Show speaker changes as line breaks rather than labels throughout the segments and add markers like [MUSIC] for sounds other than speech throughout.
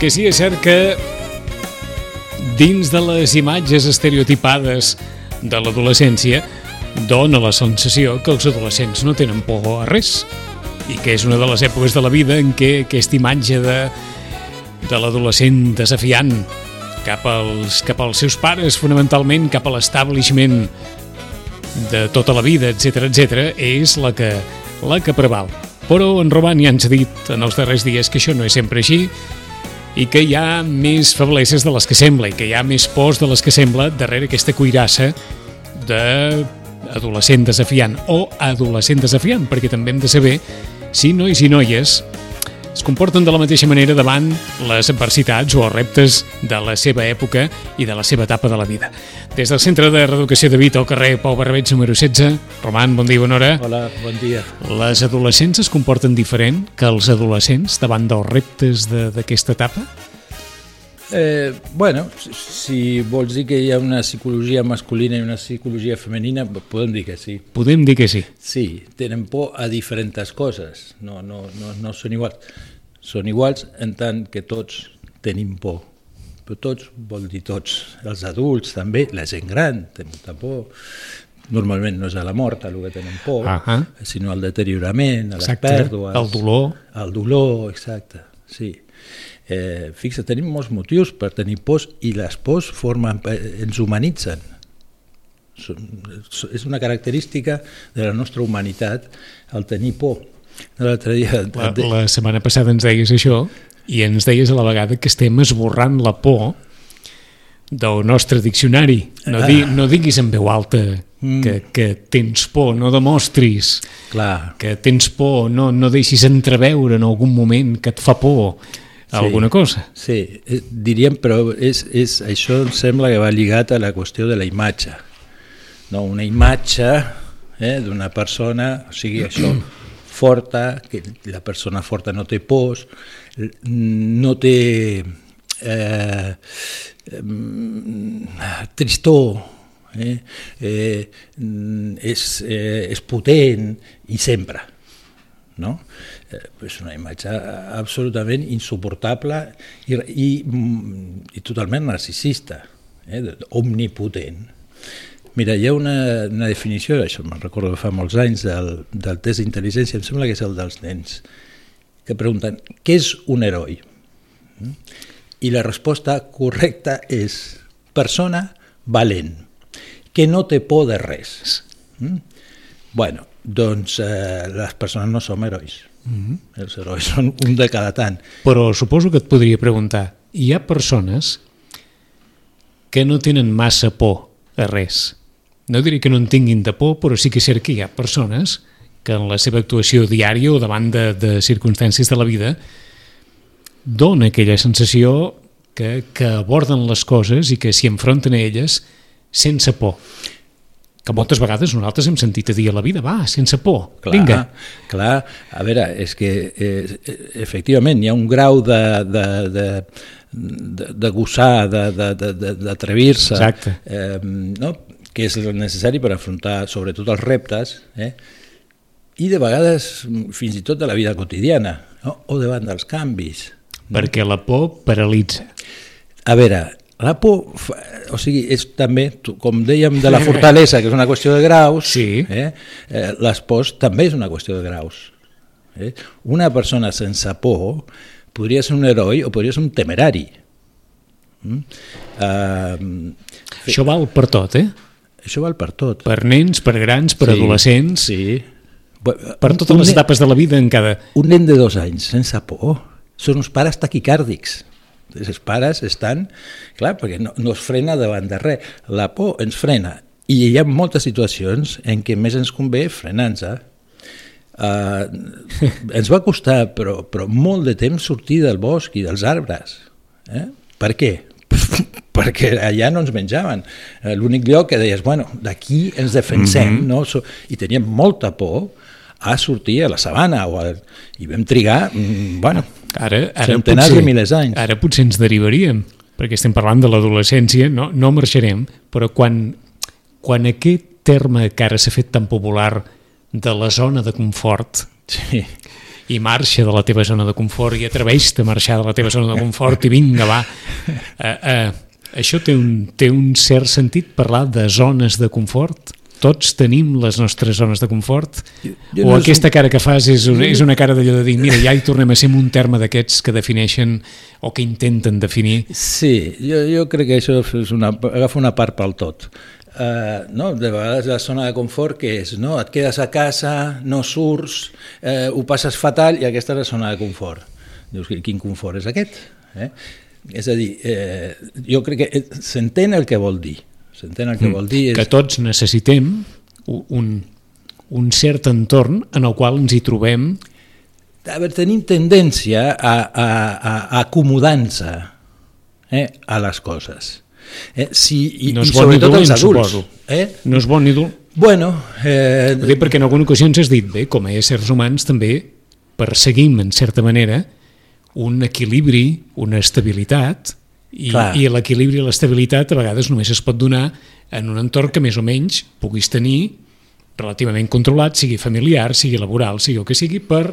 Perquè sí, és cert que dins de les imatges estereotipades de l'adolescència dona la sensació que els adolescents no tenen por a res i que és una de les èpoques de la vida en què aquesta imatge de, de l'adolescent desafiant cap als, cap als seus pares, fonamentalment cap a l'establishment de tota la vida, etc etc, és la que, la que preval. Però en Roman ja ens ha dit en els darrers dies que això no és sempre així i que hi ha més febleses de les que sembla i que hi ha més pors de les que sembla darrere aquesta cuirassa de adolescent desafiant o adolescent desafiant, perquè també hem de saber si nois i noies es comporten de la mateixa manera davant les adversitats o els reptes de la seva època i de la seva etapa de la vida. Des del Centre de Reeducació de Vita al carrer Pau Barbeig número 16, Roman, bon dia, bona hora.
Hola, bon dia.
Les adolescents es comporten diferent que els adolescents davant dels reptes d'aquesta etapa?
Eh, bueno, si vols dir que hi ha una psicologia masculina i una psicologia femenina, podem dir que sí.
Podem dir que sí.
Sí, tenen por a diferents coses, no, no, no, no són iguals. Són iguals en tant que tots tenim por, però tots vol dir tots. Els adults també, la gent gran té molta por, normalment no és a la mort el que tenen por, uh -huh. sinó al deteriorament, a les
exacte,
pèrdues...
al dolor.
Al dolor, exacte, sí. Eh, fixa, tenim molts motius per tenir pors i les pors formen, ens humanitzen. És una característica de la nostra humanitat el tenir por.
L'altre dia... La, la setmana passada ens deies això i ens deies a la vegada que estem esborrant la por del nostre diccionari. No, di, no diguis en veu alta mm. que, que tens por, no demostris
Clar.
que tens por, no, no deixis entreveure en algun moment que et fa por sí, alguna cosa.
Sí, eh, diríem, però és, és, això em sembla que va lligat a la qüestió de la imatge. No, una imatge eh, d'una persona, o sigui, [CLEARS THROAT] això forta, que la persona forta no té pors, no té eh, tristor, eh, eh, és, eh, és potent i sempre. No? Eh, és una imatge absolutament insuportable i, i, i totalment narcisista, eh, omnipotent. Mira, hi ha una, una definició, això me'n recordo fa molts anys, del, del test d'intel·ligència, em sembla que és el dels nens, que pregunten, què és un heroi? I la resposta correcta és persona valent, que no té por de res. Mm? Bueno, doncs eh, les persones no som herois. Mm -hmm. Els herois són un de cada tant.
Però suposo que et podria preguntar, hi ha persones que no tenen massa por a res, no diré que no en tinguin de por, però sí que és cert que hi ha persones que en la seva actuació diària o davant de, de circumstàncies de la vida dona aquella sensació que, que aborden les coses i que s'hi enfronten a elles sense por que moltes vegades nosaltres hem sentit a dir a la vida, va, sense por,
clar,
vinga.
Clar, a veure, és que eh, efectivament hi ha un grau de, de, de, de, de gosar, d'atrevir-se,
eh,
no? que és necessari per afrontar sobretot els reptes, eh? i de vegades fins i tot de la vida quotidiana, no? o davant dels canvis.
Perquè la por paralitza.
A veure, la por, o sigui, és també, com dèiem de la fortalesa, que és una qüestió de graus,
sí.
eh? Eh, les pors també és una qüestió de graus. Eh? Una persona sense por podria ser un heroi o podria ser un temerari. Mm?
Uh, Això val per tot, eh?
Això val per tot.
Per nens, per grans, per
sí,
adolescents,
sí.
per totes les etapes de la vida en cada...
Un nen de dos anys sense por són uns pares taquicàrdics. Els pares estan... Clar, perquè no, no es frena davant de res. La por ens frena. I hi ha moltes situacions en què més ens convé frenar-nos. Uh, ens va costar, però, però molt de temps sortir del bosc i dels arbres. Eh? Per què? [LAUGHS] perquè allà no ens menjaven. Eh, l'únic lloc que deies, bueno, d'aquí ens defensem, mm -hmm. no? i teníem molta por a sortir a la sabana o a... i vam trigar, mm, bueno,
ara, ara
centenars potser, de milers d'anys.
Ara potser ens derivaríem, perquè estem parlant de l'adolescència, no, no marxarem, però quan, quan aquest terme que ara s'ha fet tan popular de la zona de confort
sí.
i marxa de la teva zona de confort i atreveix-te a marxar de la teva zona de confort i vinga, va. Uh, uh, això té un, té un cert sentit parlar de zones de confort? Tots tenim les nostres zones de confort? Jo, jo o no aquesta un... cara que fas és una, és una cara d'allò de dir mira, ja hi tornem a ser un terme d'aquests que defineixen o que intenten definir?
Sí, jo, jo crec que això és una, agafa una part pel tot. Uh, no? de vegades la zona de confort que és, no? et quedes a casa, no surts, uh, ho passes fatal i aquesta és la zona de confort. Dius, quin confort és aquest? Eh? És a dir, eh, jo crec que s'entén el que vol dir, s'entén el que mm. vol dir.
És... Que tots necessitem un, un cert entorn en el qual ens hi trobem.
A veure, tenim tendència a, a, a, a acomodar-nos eh, a les coses
Eh? Si, i, no és i bon sobretot dolent, els adults. Suposo. Eh? No és bon ni dolent.
Bueno, eh...
Bé, perquè en alguna ocasió ens has dit, bé, com a éssers humans també perseguim, en certa manera, un equilibri, una estabilitat, i, i l'equilibri i l'estabilitat a vegades només es pot donar en un entorn que més o menys puguis tenir relativament controlat, sigui familiar, sigui laboral, sigui el que sigui, per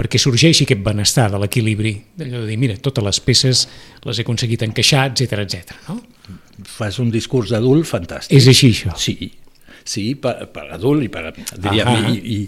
perquè sorgeixi aquest benestar de l'equilibri, d'allò de dir, mira, totes les peces les he aconseguit encaixar, etc etc. no?
Fas un discurs d'adult fantàstic.
És així, això?
Sí, sí, per, per adult i per, diríem, ah i, i,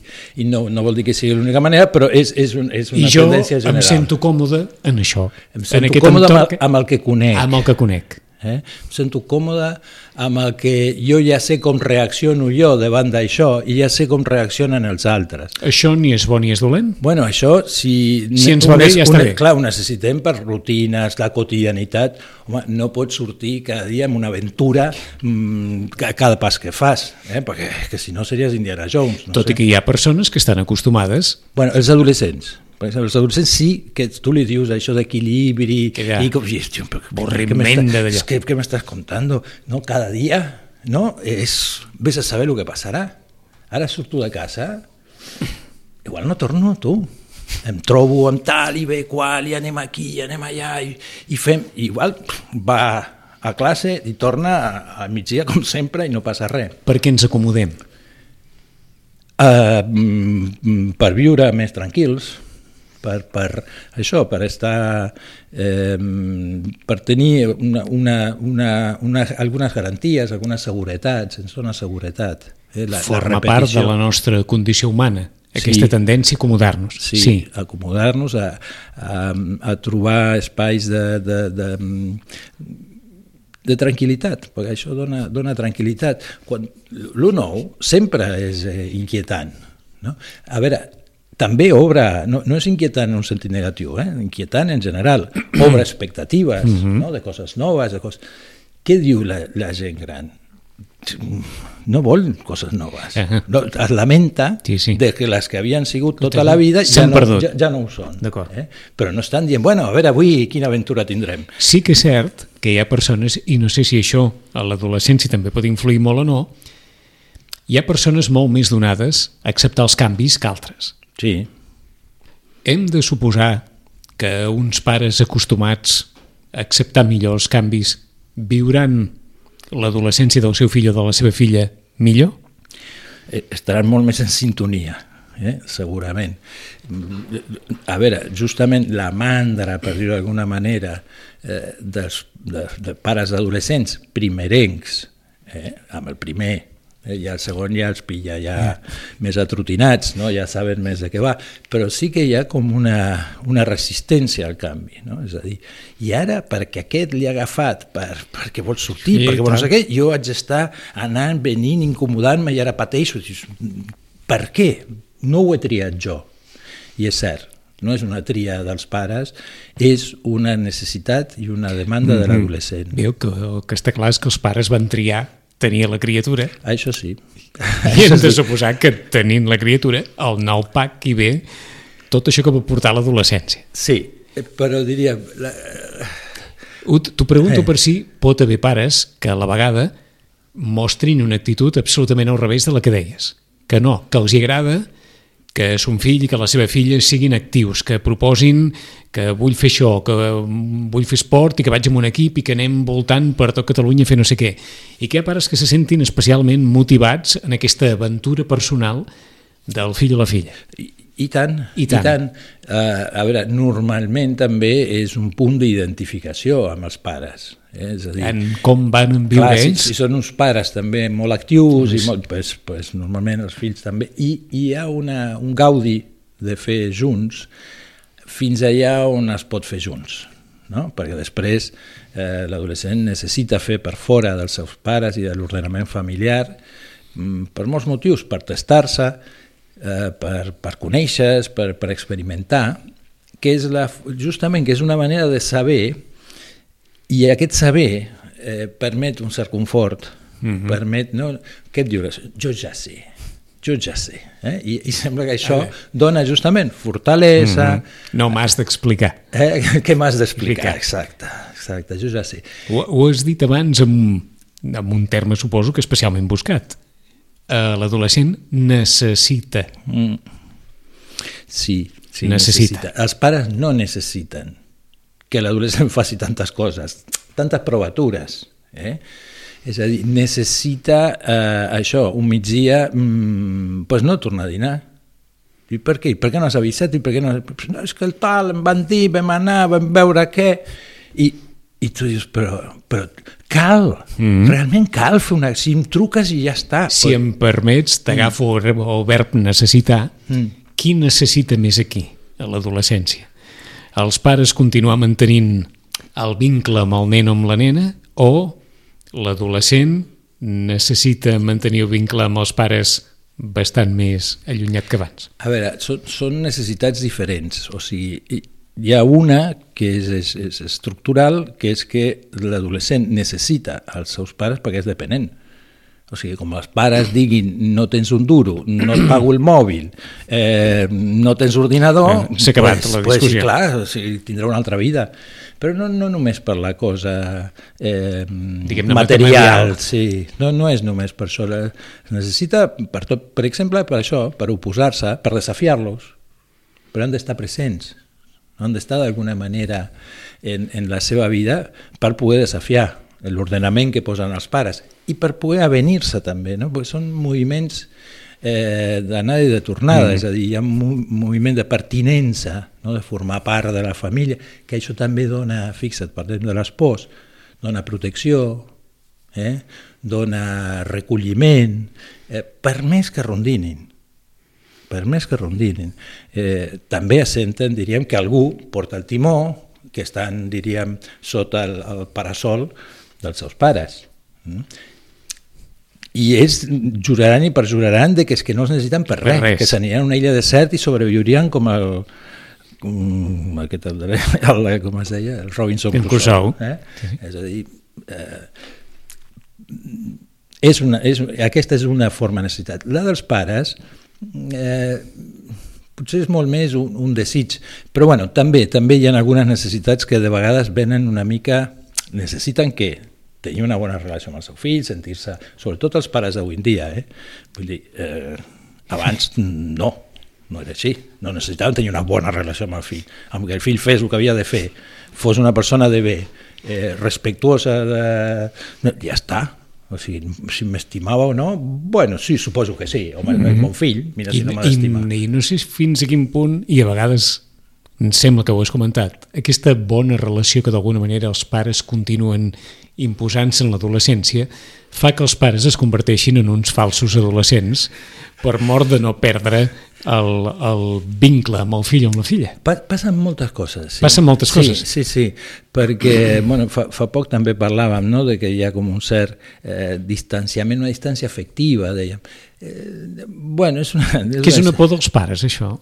i no, no vol dir que sigui l'única manera, però és, és, un, és una I tendència general.
I jo em sento còmode en això.
Em sento en còmode amb, amb el que conec.
Amb el que conec.
Eh? Em sento còmode amb el que jo ja sé com reacciono jo davant d'això i ja sé com reaccionen els altres.
Això ni és bo ni és dolent?
Bueno, això, si,
si ens va bé, ja està bé.
Clar, ho necessitem per rutines, la quotidianitat. Home, no pots sortir cada dia amb una aventura mmm, cada pas que fas, eh? perquè que si no series Indiana Jones. No
Tot sé. i que hi ha persones que estan acostumades...
Bueno, els adolescents per exemple, els adolescents sí que tu li dius això d'equilibri i com, i, tio,
avorriment
és que, què m'estàs contant? No, cada dia, no? És, vés a saber el que passarà. Ara surto de casa, igual no torno, tu. Em trobo amb tal i bé qual, i anem aquí, i anem allà, i, i fem... Igual va a classe i torna a, a migdia com sempre i no passa res.
Per què ens acomodem?
Uh, per viure més tranquils, per, per això, per estar eh, per tenir una, una, una, una, algunes garanties, algunes seguretats, ens dona seguretat.
Eh, la, Forma la part de la nostra condició humana aquesta sí, tendència a acomodar-nos.
Sí, sí. acomodar-nos, a, a, a trobar espais de, de, de, de tranquil·litat, perquè això dona, dona tranquil·litat. Quan, lo nou sempre és eh, inquietant. No? A veure, també obre, no, no és inquietant en un sentit negatiu, eh? inquietant en general, [CLEARS THROAT] obre expectatives mm -hmm. no? de coses noves, de coses... Què diu la, la gent gran? no vol coses noves. No, es lamenta sí, sí. de que les que havien sigut tota la vida ja no, ja, ja no ho són. Eh? Però no estan dient, bueno, a veure, avui quina aventura tindrem.
Sí que és cert que hi ha persones, i no sé si això a l'adolescència també pot influir molt o no, hi ha persones molt més donades a acceptar els canvis que altres.
Sí.
Hem de suposar que uns pares acostumats a acceptar millor els canvis viuran l'adolescència del seu fill o de la seva filla millor?
Eh, estaran molt més en sintonia, eh? segurament. A veure, justament la mandra, per dir-ho d'alguna manera, eh, dels, de, de pares adolescents primerencs, eh, amb el primer Eh, i el segon ja els pilla ja mm. més atrotinats, no? ja saben més de què va, però sí que hi ha com una, una resistència al canvi, no? és a dir, i ara perquè aquest li ha agafat per, perquè vol sortir, sí, perquè vol no sé què, jo haig d'estar anant, venint, incomodant-me i ara pateixo, per què? No ho he triat jo, i és cert, no és una tria dels pares, és una necessitat i una demanda mm -hmm. de l'adolescent.
Veu que el que està clar és que els pares van triar tenia la criatura.
Això sí.
I [LAUGHS] hem de suposar que tenint la criatura, el nou pack hi ve tot això que va portar l'adolescència.
Sí, però diria... La...
T'ho pregunto eh. per si pot haver pares que a la vegada mostrin una actitud absolutament al revés de la que deies. Que no, que els hi agrada que son fill i que la seva filla siguin actius, que proposin que vull fer això, que vull fer esport i que vaig amb un equip i que anem voltant per tot Catalunya a fer no sé què. I que hi ha pares que se sentin especialment motivats en aquesta aventura personal del fill o la filla.
I, I tant,
I tant.
I tant. Uh, a veure, normalment també és un punt d'identificació amb els pares. Eh? És a dir,
En com van viure
clar, si,
ells?
si són uns pares també molt actius, i molt, pues, pues, normalment els fills també, i, i hi ha una, un gaudi de fer junts fins allà on es pot fer junts. No? perquè després eh, l'adolescent necessita fer per fora dels seus pares i de l'ordenament familiar mm, per molts motius, per testar-se, eh, per, per conèixer, per, per experimentar, que és la, justament que és una manera de saber i aquest saber eh, permet un cert confort, mm -hmm. permet... No? Què et dius? Jo ja sé, jo ja sé. Eh? I, I sembla que això dona justament fortalesa...
Mm -hmm. No m'has d'explicar.
Eh? [LAUGHS] Què m'has d'explicar?
Explicar.
Exacte, exacte, jo ja sé.
Ho, ho has dit abans amb, amb un terme, suposo, que especialment buscat. Uh, L'adolescent necessita.
Mm. Sí, sí,
Necessita.
necessita. Els pares no necessiten que l'adolescent [LAUGHS] faci tantes coses, tantes provatures. Eh? És a dir, necessita eh, això, un migdia, mm, pues no tornar a dinar. I per què? I per què no has avisat? I per què no... no és que el tal, em van dir, vam anar, vam veure què... I, i tu dius, però, però cal, mm -hmm. realment cal fer una... Si em truques i ja està.
Si em permets, t'agafo el el verb necessitar.
Mm.
Qui necessita més aquí, a l'adolescència? Els pares continuar mantenint el vincle amb el nen o amb la nena o l'adolescent necessita mantenir el vincle amb els pares bastant més allunyat que abans?
A veure, són, són necessitats diferents. O sigui, hi- ha una que és, és, és estructural, que és que l'adolescent necessita els seus pares perquè és dependent. O sigui, com els pares diguin no tens un duro, no et pago el mòbil, eh, no tens ordinador...
Eh, s'ha acabat la
pues,
discussió.
clar, o sigui, tindrà una altra vida. Però no, no només per la cosa eh, material,
material.
sí, no, no és només per això. La- Es necessita, per, tot, per exemple, per això, per oposar-se, per desafiar-los, però han d'estar presents, han d'estar d'alguna manera en, en la seva vida per poder desafiar l'ordenament que posen els pares i per poder avenir-se també, no? perquè són moviments eh, d'anada i de tornada, mm. és a dir, hi ha un mo- moviment de pertinença, no? de formar part de la família, que això també dona, fixa't, parlem de les pors, dona protecció, eh? dona recolliment, eh, per més que rondinin per més que rondinin. Eh, també senten, diríem, que algú porta el timó, que estan, diríem, sota el, el parasol dels seus pares. Mm? I ells juraran i perjuraran de que és que no els necessiten per
Per
res,
res.
que s'aniran a una illa desert i sobreviurien com el, com aquest, el, [LAUGHS] el, com es deia, el Robinson
El Crusoe.
Eh? És a dir, eh, és una, és, aquesta és una forma de necessitat. La dels pares eh, potser és molt més un, un desig, però bueno, també també hi ha algunes necessitats que de vegades venen una mica... necessiten que tenir una bona relació amb el seu fill, sentir-se... Sobretot els pares d'avui en dia, eh? Vull dir, eh, abans no, no era així. No necessitaven tenir una bona relació amb el fill. Amb que el fill fes el que havia de fer, fos una persona de bé, eh, respectuosa, de... No, ja està. O sigui, si m'estimava o no, bueno, sí, suposo que sí. Home, mm -hmm. el meu fill, mira si no me l'estima.
i, I no sé fins a quin punt, i a vegades em sembla que ho has comentat, aquesta bona relació que d'alguna manera els pares continuen imposant-se en l'adolescència fa que els pares es converteixin en uns falsos adolescents per mort de no perdre el, el vincle amb el fill o amb la filla.
Pa passen moltes coses. Sí.
Passen moltes
sí,
coses.
Sí, sí, perquè bueno, fa, fa poc també parlàvem no, de que hi ha com un cert eh, distanciament, una distància afectiva, dèiem. Eh, bueno, és una...
Que és una por dels pares, això.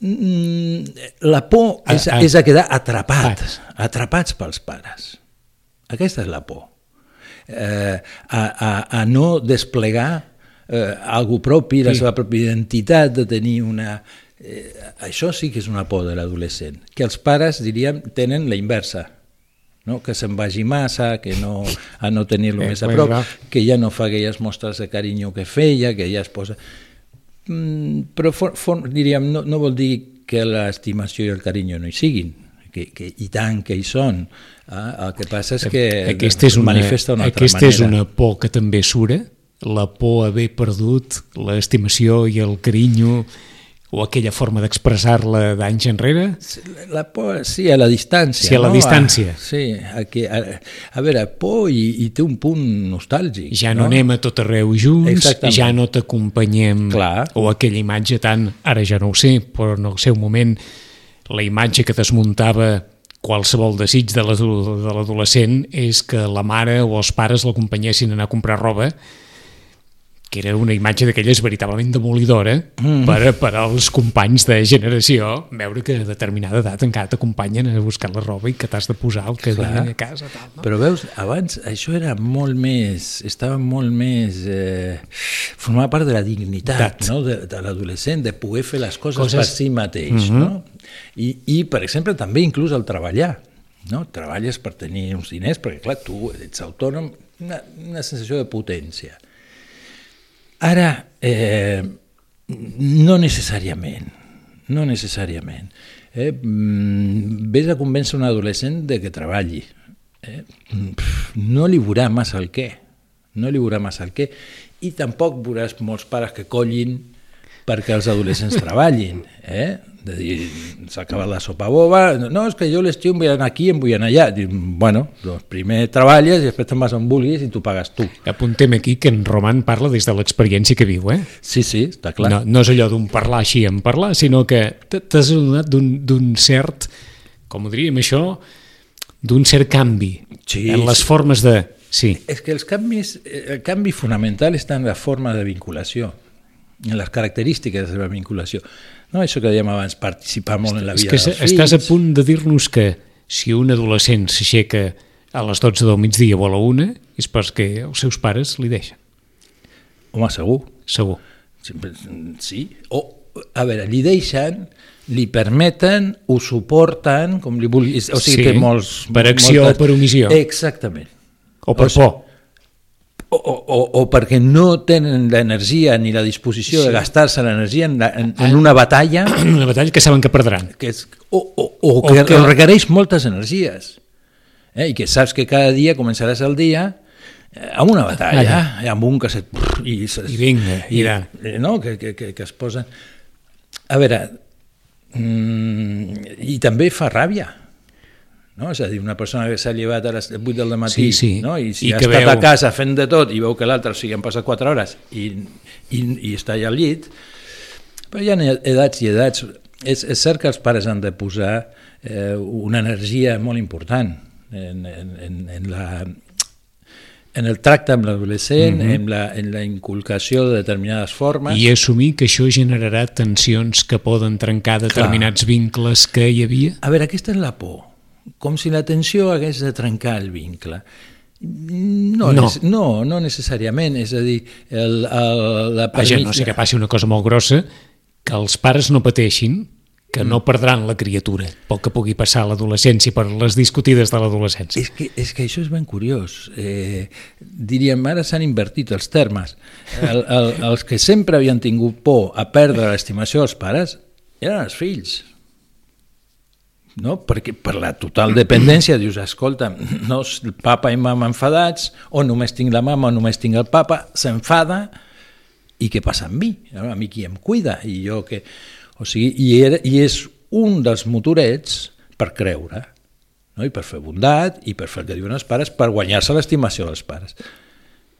Mm, La por
A-
és,
a-
és a quedar atrapats,
Pares.
atrapats pels pares. Aquesta és la por. Eh, a, a, a no desplegar eh, algú propi, la
Sí.
seva pròpia identitat, de tenir una... Eh, això sí que és una por de l'adolescent, que els pares, diríem, tenen la inversa, no? que se'n vagi massa, que no, a no tenir-lo
Eh,
més a prop, que ja no fa aquelles mostres de carinyo que feia, que ja es posa... Mm, però for, for, diríem, no, no vol dir que l'estimació i el carinyo no hi siguin, que, que i tant que hi són. Ah, el que passa és que
aquesta és una,
manifesta d'una altra
aquesta
manera.
és una por que també sura, la por a haver perdut l'estimació i el carinyo o aquella forma d'expressar-la d'anys enrere?
La por, sí, a la distància.
Sí, a la
no?
distància.
A, sí, a, que, a, a veure, por i, i té un punt nostàlgic.
Ja no, no anem a tot arreu junts,
Exactament.
ja no t'acompanyem, o aquella imatge tan, ara ja no ho sé, però en el seu moment la imatge que desmuntava qualsevol desig de l'adolescent és que la mare o els pares l'acompanyessin a anar a comprar roba que era una imatge d'aquelles veritablement demolidora mm. per, per als companys de generació veure que a determinada edat encara t'acompanyen a buscar la roba i que t'has de posar el que
Clar.
a casa. Tal, no?
Però veus, abans això era molt més, estava molt més, eh, formava part de la dignitat
Dat.
no? de, de l'adolescent, de poder fer les coses,
Coses-
per si mateix. no? I, I, per exemple, també inclús el treballar. No? Treballes per tenir uns diners, perquè clar, tu ets autònom, una, una sensació de potència. Ara, eh, no necessàriament, no necessàriament. Eh? Mm, Ves a convèncer un adolescent de que treballi. Eh? No li veurà massa el què, no li veurà massa el què, i tampoc veuràs molts pares que collin perquè els adolescents treballin. Eh? De dir, s'ha acabat la sopa boba, no, és que jo l'estiu em vull anar aquí, em vull anar allà. Dic, bueno, doncs primer treballes i després te'n vas on vulguis i tu pagues tu.
Apuntem aquí que en Roman parla des de l'experiència que viu, eh?
Sí, sí, està clar.
No, no és allò d'un parlar així en parlar, sinó que t'has adonat d'un d'un cert, com ho diríem això, d'un cert canvi
Sí,
en les
sí.
formes de... Sí,
És que els canvis, eh, el canvi fonamental està en la forma de vinculació, en les característiques de la vinculació. No això que dèiem abans, participar molt en la
és
vida
que
dels
estàs a punt de dir-nos que si un adolescent s'aixeca a les 12 del migdia o a la 1 és perquè els seus pares li deixen,
Home, segur.
segur.
Sempre- Sí. O, a veure, li deixen, li permeten, ho suporten, com li vulguis. O sigui,
Sí,
té molts...
per acció
moltes-
o per omissió.
Exactament.
O per
O sigui-
por.
O, o, o- perquè no tenen l'energia ni la disposició sí. de gastar-se l'energia en, la- en, en una batalla [CLEARS THROAT]
Una batalla que saben que perdran.
que és, o, o, o, que,
O que-
que requereix moltes energies eh? i que saps que cada dia començaràs el dia eh, amb una batalla, eh? amb un que se... I, se,
I vinga, i de-
eh, no? que, que, que, que es posen... A veure, mm, i també fa ràbia, no? És a dir, una persona que s'ha llevat a les 8 del matí
Sí, sí.
no? i si
I
ha estat
veu-
a casa fent de tot i veu que l'altre, o sigui, han passat 4 hores i, i, i està allà al llit, però hi ha edats i edats. És, és cert que els pares han de posar eh, una energia molt important en, en, en, en, la, en el tracte amb l'adolescent, mm -hmm. en, la, en la inculcació de determinades formes.
I assumir que això generarà tensions que poden trencar determinats vincles que hi havia?
A veure, aquesta és la por. Com si la tensió hagués de trencar el vincle. No,
No.
no, no, no necessàriament. És a dir, el, el, la
Vaja, no sé que passi una cosa molt grossa, que els pares no pateixin, que no perdran la criatura pel que pugui passar a l'adolescència, per les discutides de l'adolescència.
És que, és que això és ben curiós. Eh, diríem, ara s'han invertit els termes. El, el, els que sempre havien tingut por a perdre l'estimació dels pares eren els fills. No? Perquè per la total dependència dius, escolta, no, el papa i mama enfadats, o només tinc la mama o només tinc el papa, s'enfada, i què passa amb mi? A mi qui em cuida? I jo que... O sigui, i, era, i és un dels motorets per creure, no? i per fer bondat, i per fer el que diuen els pares, per guanyar-se l'estimació dels pares.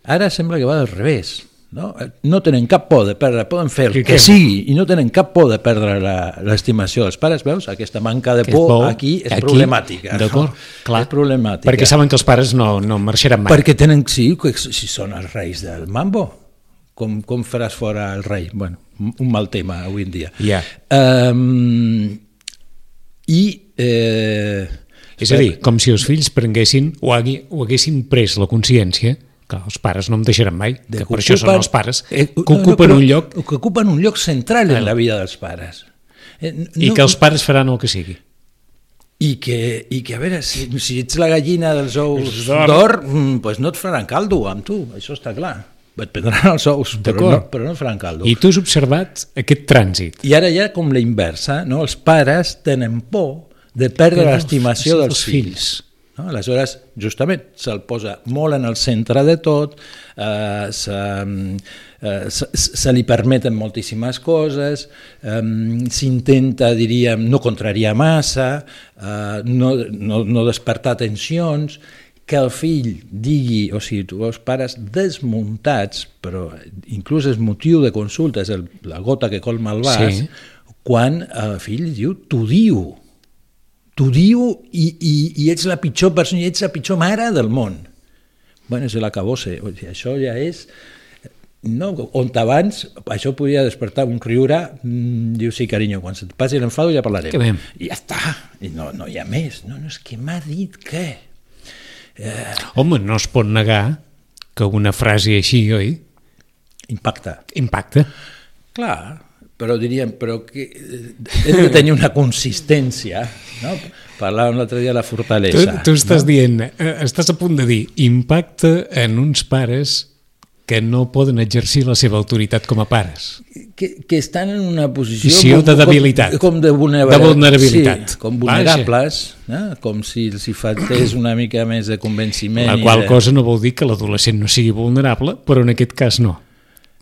Ara sembla que va al revés. No? no tenen cap por de perdre, poden fer el
Que-
sigui i no tenen cap por de perdre la- l'estimació dels pares, veus? Aquesta manca de por,
por,
aquí és
aquí,
problemàtica.
d'acord,
no?
clar.
És problemàtica.
Perquè saben que els pares no, no marxaran mai.
Perquè tenen, sí, que si són els reis del mambo, com, com faràs fora el rei? Bueno, un mal tema avui en dia.
Ja.
Um, I... Eh,
És a dir, com si els fills prenguessin o, hagui, o haguessin pres la consciència que els pares no em deixaran mai, que per això són els pares,
eh,
que
no, no,
ocupen
però
un lloc
Que ocupen un lloc central en la vida dels pares. Eh, no,
i que els pares faran el que sigui.
I que, i que a veure, si, si ets la gallina dels ous
d'or.
mm, pues no et faran caldo amb tu, això està clar. Et prendran els ous, però no, però no et faran caldo.
I tu has observat aquest trànsit.
I ara ha com la inversa, no? els pares tenen por de perdre l'estimació
els-
dels
els
fills. No? Aleshores, justament, se'l posa molt en el centre de tot, eh, se, eh, se, se li permeten moltíssimes coses, eh, s'intenta, diríem, no contrariar massa, eh, no, no, no despertar tensions, que el fill digui, o sigui, tu veus pares desmuntats, però inclús és motiu de consulta, és el, la gota que colma el vas, sí. quan el fill diu, t'ho diu, t'ho diu i, i, i ets la pitjor persona, i ets la pitjor mare del món. Bueno, és l'acabose, o sigui, això ja és... No, on abans això podia despertar un riure, mmm, diu sí, carinyo, quan se't passi l'enfado ja parlarem.
Que bé.
I ja està, i no, no hi ha més. No, no, és que m'ha dit què?
Eh... Home, no es pot negar que una frase així, oi?
Impacta.
Impacta.
Clar, però diríem, però que hem de tenir una consistència, no? Parlàvem l'altre dia de la fortalesa.
Tu, tu estàs
no?
dient, eh, estàs a punt de dir, impacta en uns pares que no poden exercir la seva autoritat com a pares.
Que, que estan en una posició...
Posició de debilitat.
Com, com de, vulnerabilitat.
De vulnerabilitat.
Sí, com vulnerables, eh? com si els hi faltés una mica més de convenciment.
La qual
de...
cosa no vol dir que l'adolescent no sigui vulnerable, però en aquest cas no.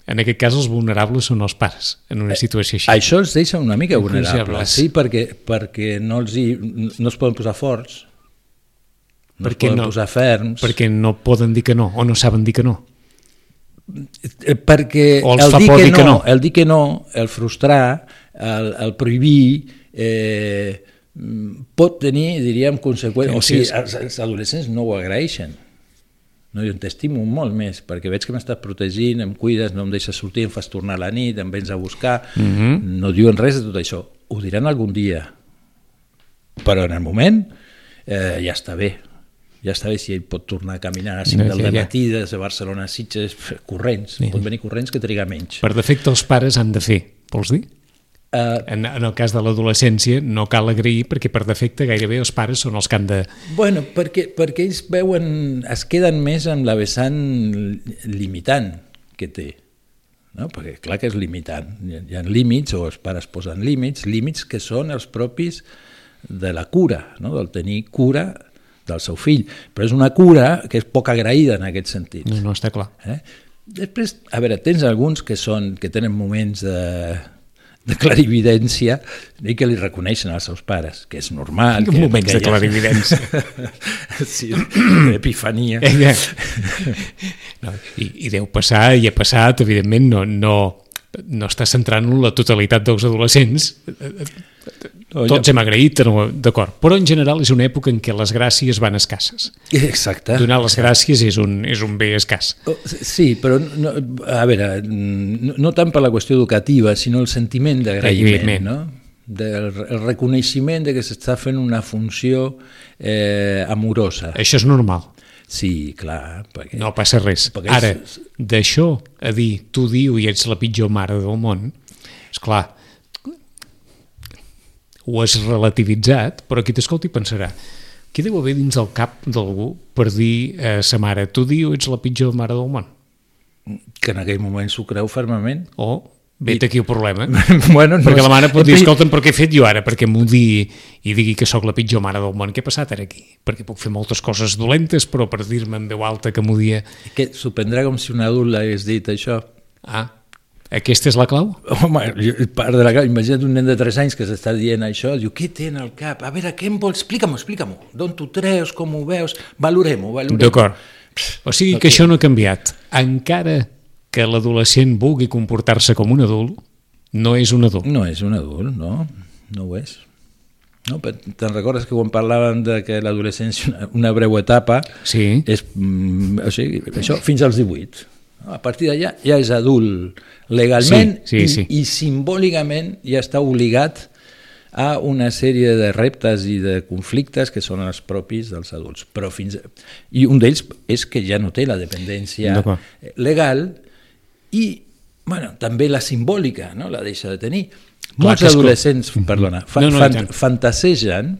En aquest cas els vulnerables són els pares, en una situació així.
Això els deixa una mica vulnerables, sí, perquè, perquè no, els hi, no es poden posar forts, no perquè es poden no, posar ferms.
Perquè no poden dir que no, o no saben dir que no.
Eh, perquè
o
el dir, que,
dir
no,
que no,
el dir que no, el frustrar, el, el prohibir, eh, pot tenir, diríem, conseqüències. O sigui, els, els adolescents no ho agraeixen. No, jo t'estimo molt més, perquè veig que m'estàs protegint, em cuides, no em deixes sortir, em fas tornar a la nit, em vens a buscar, mm -hmm. no diuen res de tot això. Ho diran algun dia, però en el moment eh, ja està bé ja està bé si ell pot tornar a caminar a 5 del matí des de Barcelona a Sitges corrents, sí. pot venir corrents que triga menys.
Per defecte els pares han de fer, vols dir? Uh, en, en el cas de l'adolescència no cal agrair perquè per defecte gairebé els pares són els que han de...
Bueno, perquè, perquè ells veuen, es queden més amb la vessant limitant que té. No? Perquè clar que és limitant. Hi ha, hi ha límits, o els pares posen límits, límits que són els propis de la cura, no? del tenir cura del seu fill, però és una cura que és poc agraïda en aquest sentit.
No, no està clar.
Eh? Després, a veure, tens alguns que, són, que tenen moments de, de clarividència i que li reconeixen als seus pares, que és normal. Que,
moments que de clarividència. [LAUGHS]
sí, [COUGHS] d'epifania. [LAUGHS]
no, i, I deu passar, i ha passat, evidentment, no, no, no està centrant la totalitat dels adolescents Tots hem agraït, d'acord. Però en general és una època en què les gràcies van escasses.
Exacte.
Donar les gràcies és un, és un bé escàs.
Oh, sí, però no, a veure, no, tant per la qüestió educativa, sinó el sentiment d'agraïment, no? del el reconeixement de que s'està fent una funció eh, amorosa.
Això és normal.
Sí, clar. Perquè,
no passa res. Ara, és... d'això a dir, tu diu i ets la pitjor mare del món, és clar, ho has relativitzat, però qui t'escolti pensarà què deu haver dins el cap d'algú per dir a eh, sa mare, tu diu ets la pitjor mare del món?
Que en aquell moment s'ho creu fermament.
O vet aquí el problema. [LAUGHS]
bueno, no
perquè la mare pot dir, escolta'm, però què he fet jo ara? Perquè m'ho digui i digui que sóc la pitjor mare del món. Què ha passat ara aquí? Perquè puc fer moltes coses dolentes, però per dir-me en veu alta que m'ho dia...
Que s'ho prendrà com si un adult l'hagués dit, això.
Ah, aquesta és la clau?
Home, part de la clau. Imagina't un nen de 3 anys que s'està dient això, diu, què té en el cap? A veure, què em vols? Explica-m'ho, explica-m'ho. D'on t'ho treus, com ho veus? Valorem-ho, valorem-ho.
D'acord. O sigui que això no ha canviat. Encara que l'adolescent vulgui comportar-se com un adult, no és un adult.
No és un adult, no. No ho és. No, Te'n recordes que quan parlàvem de que l'adolescència una, una breu etapa
sí.
és, mm, o sigui, això fins als 18 a partir d'allà ja és adult legalment
sí, sí, sí.
I, i simbòlicament ja està obligat a una sèrie de reptes i de conflictes que són els propis dels adults. Però fins a... I un d'ells és que ja no té la dependència legal i bueno, també la simbòlica no? la deixa de tenir. Clar, Molts adolescents, com... perdona, fa, no, no, fan, fantasegen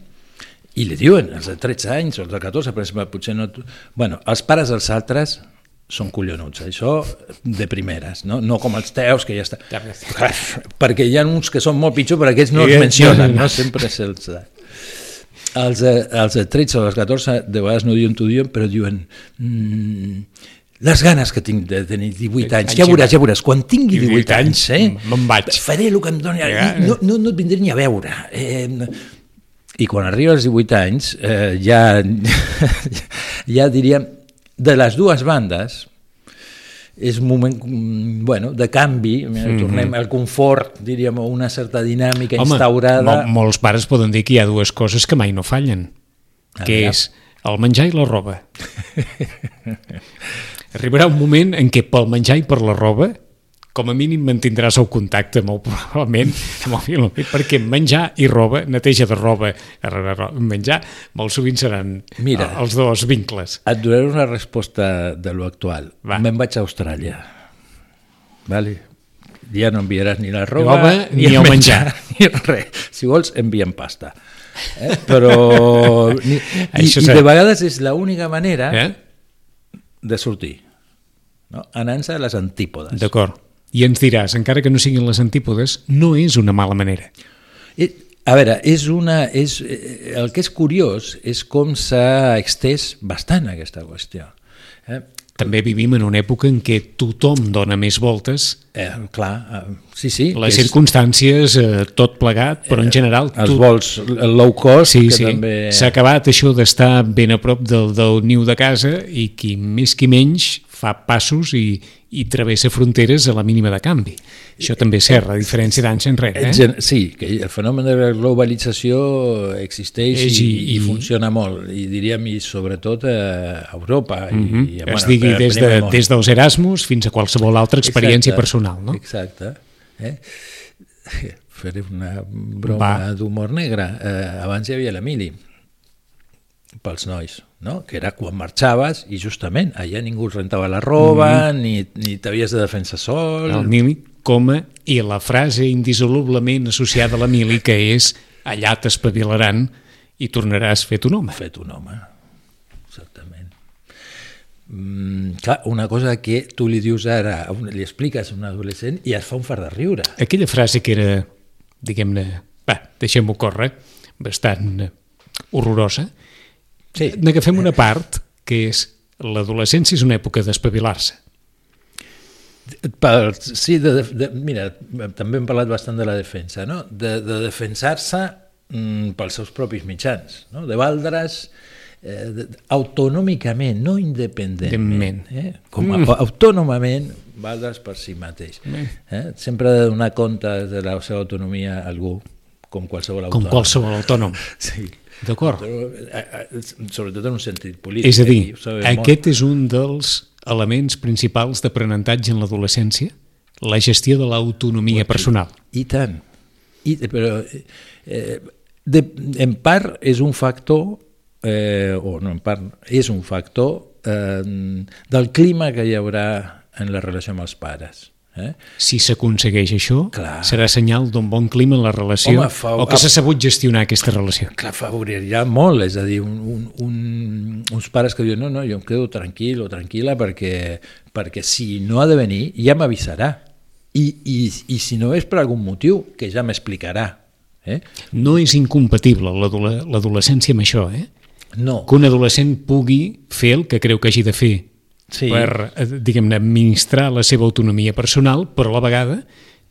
i li diuen, els de 13 anys o els de 14, per exemple, potser no... Bueno, els pares dels altres són collonuts, això de primeres, no, no com els teus que ja està... perquè hi ha uns que són molt pitjors però aquests no els mencionen, no? sempre se'ls... els, de, els de 13 o els 14 de vegades no diuen t'ho diuen, però diuen mm, les ganes que tinc de tenir 18 anys, ja veuràs, ja veuràs, quan tingui 18 anys, eh,
me'n vaig.
faré el que em doni, ja. no, no, no et vindré ni a veure. Eh, I quan arriba als 18 anys, eh, ja, [LAUGHS] ja diríem, de les dues bandes, és un moment bueno, de canvi, mm -hmm. tornem al confort, diríem, una certa dinàmica
Home,
instaurada.
Mol, molts pares poden dir que hi ha dues coses que mai no fallen,
Ah,
que
ja.
és el menjar i la roba. [LAUGHS] Arribarà un moment en què pel menjar i per la roba com a mínim mantindràs el contacte molt probablement amb el fill, perquè menjar i roba, neteja de roba, menjar, molt sovint seran
Mira.
els dos vincles.
Et donaré una resposta de lo actual.
Va.
Me'n vaig a Austràlia. Vale. Ja no enviaràs ni la roba,
Roba, ni el menjar. [LAUGHS]
ni res. Si vols, enviem pasta. Eh? Però... Ni, i, I de vegades és l'única manera
Eh?
de sortir. No? Anant-se a les antípodes.
D'acord. I ens diràs, encara que no siguin les antípodes, no és una mala manera.
A veure, és una, és, eh, el que és curiós és com s'ha extès bastant aquesta qüestió. Eh?
També vivim en una època en què tothom dona més voltes,
Eh, clar, eh, sí, sí.
les
és-
circumstàncies, eh, tot plegat, però en general...
els
tu-
vols el low cost,
Sí,
que
sí,
també...
s'ha acabat això d'estar ben a prop del, del niu de casa i qui més qui menys fa passos i, i travessa fronteres a la mínima de canvi. Això també és cert, a diferència d'anys enrere. Eh?
Sí, que el fenomen de la globalització existeix i,
i-
i,
i-
funciona molt, i diríem, i sobretot a Europa.
Mm -hmm.
i, i,
es digui des, de, des dels Erasmus fins a qualsevol altra experiència
Exacte,
personal. No?
Exacte. Eh? [LAUGHS] Faré una broma d'humor negre. Eh, abans hi havia l'Emili, pels nois, no? que era quan marxaves i justament allà ningú rentava la roba,
Mm-hmm.
ni, ni t'havies de defensar sol...
El mili, coma, i la frase indissolublement associada a la mili, que és allà t'espavilaran i tornaràs fet un home.
fet un home, exactament. Mm, clar, una cosa que tu li dius ara, li expliques a un adolescent i es fa un fart de riure.
Aquella frase que era, diguem-ne, va, deixem-ho córrer, bastant horrorosa,
Sí.
n'agafem una part que és l'adolescència és una època d'espavilar-se.
Sí, de, de, de, mira, també hem parlat bastant de la defensa, no? de, de defensar-se mm, pels seus propis mitjans, no? de valdre's eh, de, autònomicament, no independentment, eh? com a, autònomament valdre's per si mateix. Eh? Sempre ha de donar compte de la seva autonomia a algú, com qualsevol
Com
autònom.
qualsevol autònom. [LAUGHS]
Sí.
D'acord?
Eh, eh, sobretot en un sentit polític.
És a
eh,
dir,
sabem
aquest és un dels elements principals d'aprenentatge en l'adolescència, la gestió de l'autonomia personal.
molt. I tant. I, però eh, de, en part és un factor, eh, o no en part, és un factor eh, del clima que hi haurà en la relació amb els pares. Eh?
Si s'aconsegueix això,
Clar.
serà senyal d'un bon clima en la relació
Home, fa-
o que s'ha sabut gestionar aquesta relació.
Clar, favorirà molt, és a dir, un, un, un, uns pares que diuen no, no, jo em quedo tranquil o tranquil·la perquè, perquè si no ha de venir ja m'avisarà. I, i, I si no és per algun motiu, que ja m'explicarà. Eh?
No és incompatible l'adole- l'adolescència amb això, eh?
No,
Que un adolescent pugui fer el que creu que hagi de fer
Sí.
per, eh, diguem-ne, administrar la seva autonomia personal, però a la vegada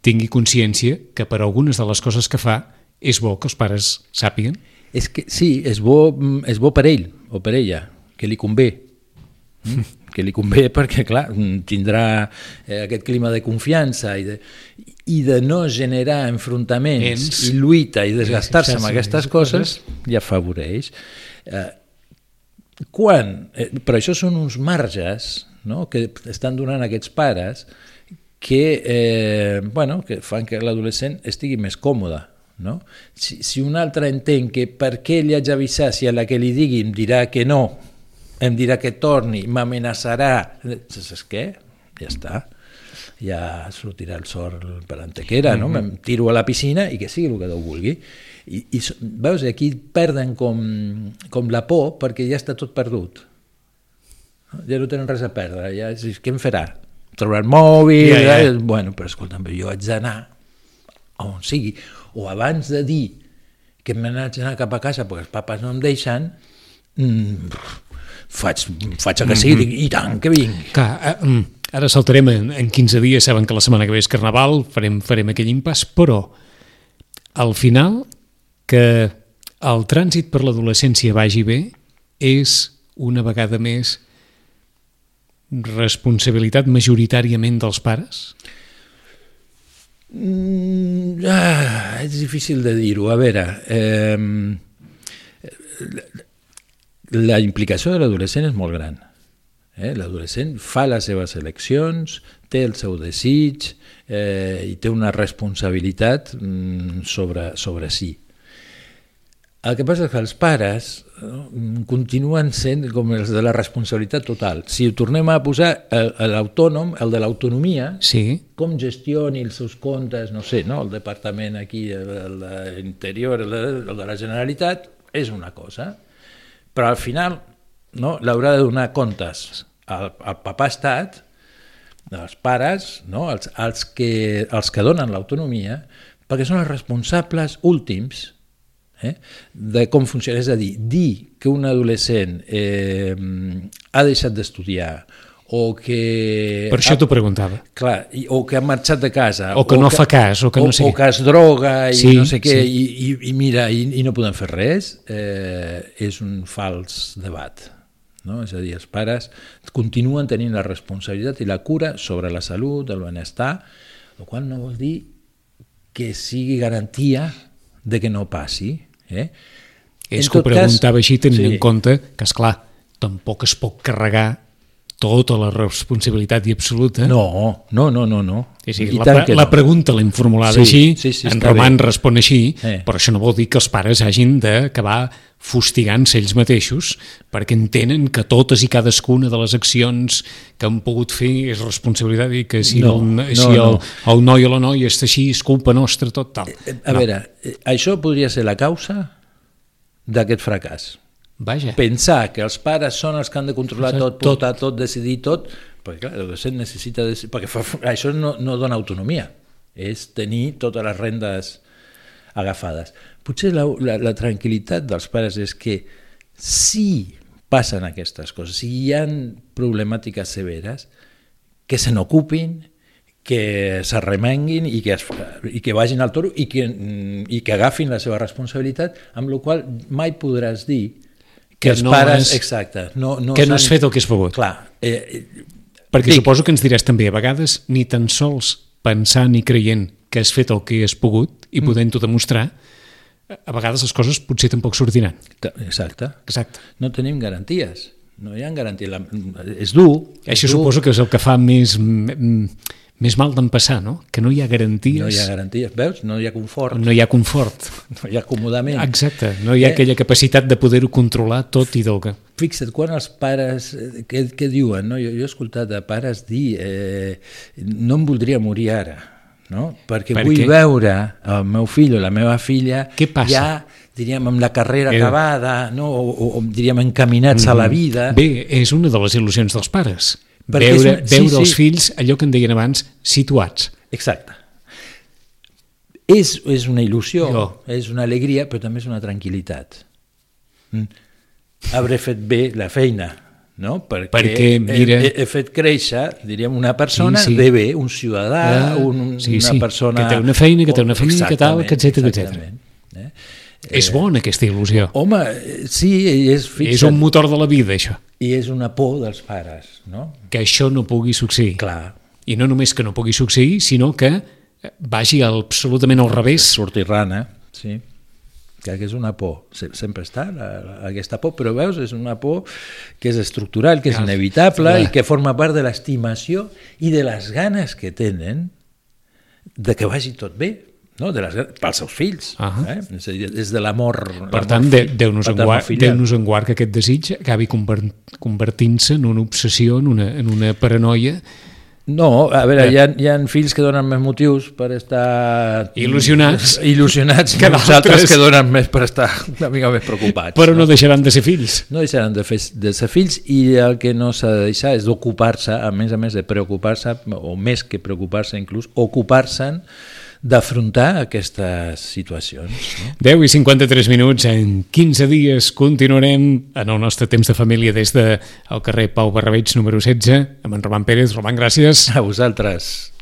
tingui consciència que per algunes de les coses que fa és bo que els pares sàpiguen.
és que sí, és bo, mm, és bo per ell o per ella, que li convé. Mm? [LAUGHS] que li convé perquè, clar, mm, tindrà eh, aquest clima de confiança i de, i de no generar enfrontaments
Ens.
i lluita i desgastar-se
Sí, sí,
amb
sí,
aquestes
sí,
coses, ja afavoreix. Eh, quan, eh, però això són uns marges no? que estan donant aquests pares que, eh, bueno, que fan que l'adolescent estigui més còmode. No? Si, si un altre entén que per què li haig d'avisar si a la que li digui em dirà que no, em dirà que torni, m'amenaçarà, saps què? Ja està. Ja sortirà el sol per l'antequera, no? Em tiro a la piscina i que sigui el que Déu vulgui. I, i veus, aquí perden com, com la por perquè ja està tot perdut. Ja no tenen res a perdre. Ja, és- què em farà? Trobar el mòbil...
Ja, ja.
eh? Bueno, però escolta'm, jo haig d'anar a on sigui. O abans de dir que me n'haig d'anar cap a casa perquè els papes no em deixen, mm, faig, faig el que sigui, dic, i tant, que vinc.
Clar, eh, mm, ara saltarem en, en 15 dies, saben que la setmana que ve és Carnaval, farem, farem aquell impàs, però al final que el trànsit per l'adolescència vagi bé és una vegada més responsabilitat majoritàriament dels pares?
Mm, ah, és difícil de dir-ho. A veure, eh, la implicació de l'adolescent és molt gran. Eh? L'adolescent fa les seves eleccions, té el seu desig eh, i té una responsabilitat mm, sobre, sobre si. El que passa és que els pares no, continuen sent com els de la responsabilitat total. Si ho tornem a posar l'autònom, el de l'autonomia,
sí.
com gestioni els seus comptes, no sé, no? el departament aquí, l'interior, el, el de la Generalitat, és una cosa, però al final no, l'haurà de donar comptes al, al papà estat, als pares, no? els, els, que, els que donen l'autonomia, perquè són els responsables últims eh, de com funciona. És a dir, dir que un adolescent eh, ha deixat d'estudiar o que...
Per això t'ho preguntava.
Clar, i, o que ha marxat de casa.
O que
o
no fa cas, o que no sé
O que es droga i
Sí,
no sé què,
sí.
i, i, i mira, i, i no podem fer res, eh, és un fals debat. No? És a dir, els pares continuen tenint la responsabilitat i la cura sobre la salut, el benestar, el qual no vol dir que sigui garantia de que no passi. Eh?
És
En
que ho
tot cas,
preguntava així tenint
sí.
en compte que, és clar tampoc es pot carregar tota la responsabilitat i absoluta.
No, no, no, no. no.
Sí, sí,
I
la, la
no.
pregunta l'hem formulada
Sí,
així,
sí, sí,
en Roman
bé.
respon així,
Eh.
però això no vol dir que els pares hagin d'acabar fustigant-se ells mateixos perquè entenen que totes i cadascuna de les accions que han pogut fer és responsabilitat i que si,
No,
el,
no,
si el,
no.
el noi o la noia està així és culpa nostra, tot tal.
A veure, eh, això podria ser la causa d'aquest fracàs.
Vaja,
Pensar que els pares són els que han de controlar
Exacte,
tot, portar tot, decidir tot, perquè clar, l'adolescent necessita... Decidir, perquè fa, això no, no dona autonomia, és tenir totes les rendes agafades. Potser la, la, la tranquil·litat dels pares és que si passen aquestes coses, si hi ha problemàtiques severes, que se n'ocupin, que s'arremenguin i, que es, i que vagin al toro i que, mm, i que agafin la seva responsabilitat, amb la qual mai podràs dir que,
Que
els
no
pares...
has-
exacte, no, no
que no has fet el que has pogut.
Clar, eh,
Perquè
dic-
suposo que ens diràs també, a vegades ni tan sols pensant i creient que has fet el que has pogut
Mm.
i podent-ho demostrar, a vegades les coses potser tampoc sortiran.
exacte,
Exacte.
no tenim garanties, no hi ha garanties. La, és dur. és
Això
dur,
suposo que és el que fa més, mm, més mal d'empassar, no? Que no hi ha garanties,
No hi ha garanties, veus? No hi ha confort,
no hi ha confort.
no hi ha acomodament.
Exacte, no hi ha
Eh?
aquella capacitat de poder-ho controlar tot i que...
Fixa't, quan els pares, eh, què, què diuen? No? Jo, jo he escoltat a pares dir eh, no em voldria morir ara, no? perquè
Per
vull
què?
veure el meu fill o la meva filla
Què passa?
ja, diríem, amb la carrera
Eh.
acabada, no? o, o, o diríem, encaminats a la vida.
Bé, és una de les il·lusions dels pares.
Perquè és
Veure,
un- sí,
veure
sí.
els fills, allò que en deien abans, situats.
Exacte. És, és una il·lusió,
Jo.
és una alegria, però també és una tranquil·litat. Mm. Hauré fet bé la feina, no? Perquè,
Perquè, mira-
he, he, fet créixer, diríem, una persona
Sí, sí.
de bé, un ciutadà,
Ah,
un,
sí,
una
sí,
persona...
que té una feina, que té una família, que tal, que etcètera, etcètera.
Eh?
És bona aquesta il·lusió.
Home, eh, sí, és, fixa't,
És un motor de la vida, això.
i és una por dels pares, no?
Que això no pugui succeir.
Clar,
I no només que no pugui succeir, sinó que eh, vagi absolutament al revés.
sortir rana, sí. Clar que és una por, Se- sempre està aquesta por, però veus, és una por que és estructural, que és inevitable
clar.
i que forma part de l'estimació i de les ganes que tenen de que vagi tot bé, no? de les, pels seus fills,
Ahà.
eh? és, a dir, és de l'amor
Per tant, de, Déu-nos en, guard. Déu en guard que aquest desig acabi conver- convertint-se en una obsessió, en una, en una paranoia
No, a veure,
Eh.
hi ha, hi ha fills que donen més motius per estar...
Il·lusionats.
Il·lusionats Que nosaltres
d'altres.
que donen més per estar una mica més preocupats.
però no deixaran de ser fills.
no deixaran de, fer, de ser fills i el que no s'ha de deixar és d'ocupar-se, a més a més de preocupar-se, o més que preocupar-se inclús, ocupar-se'n d'afrontar aquestes situacions. No?
10 i 53 minuts, en 15 dies continuarem en el nostre temps de família des del de carrer Pau Barrabeig número 16 amb en Roman Pérez. Roman, gràcies.
A vosaltres.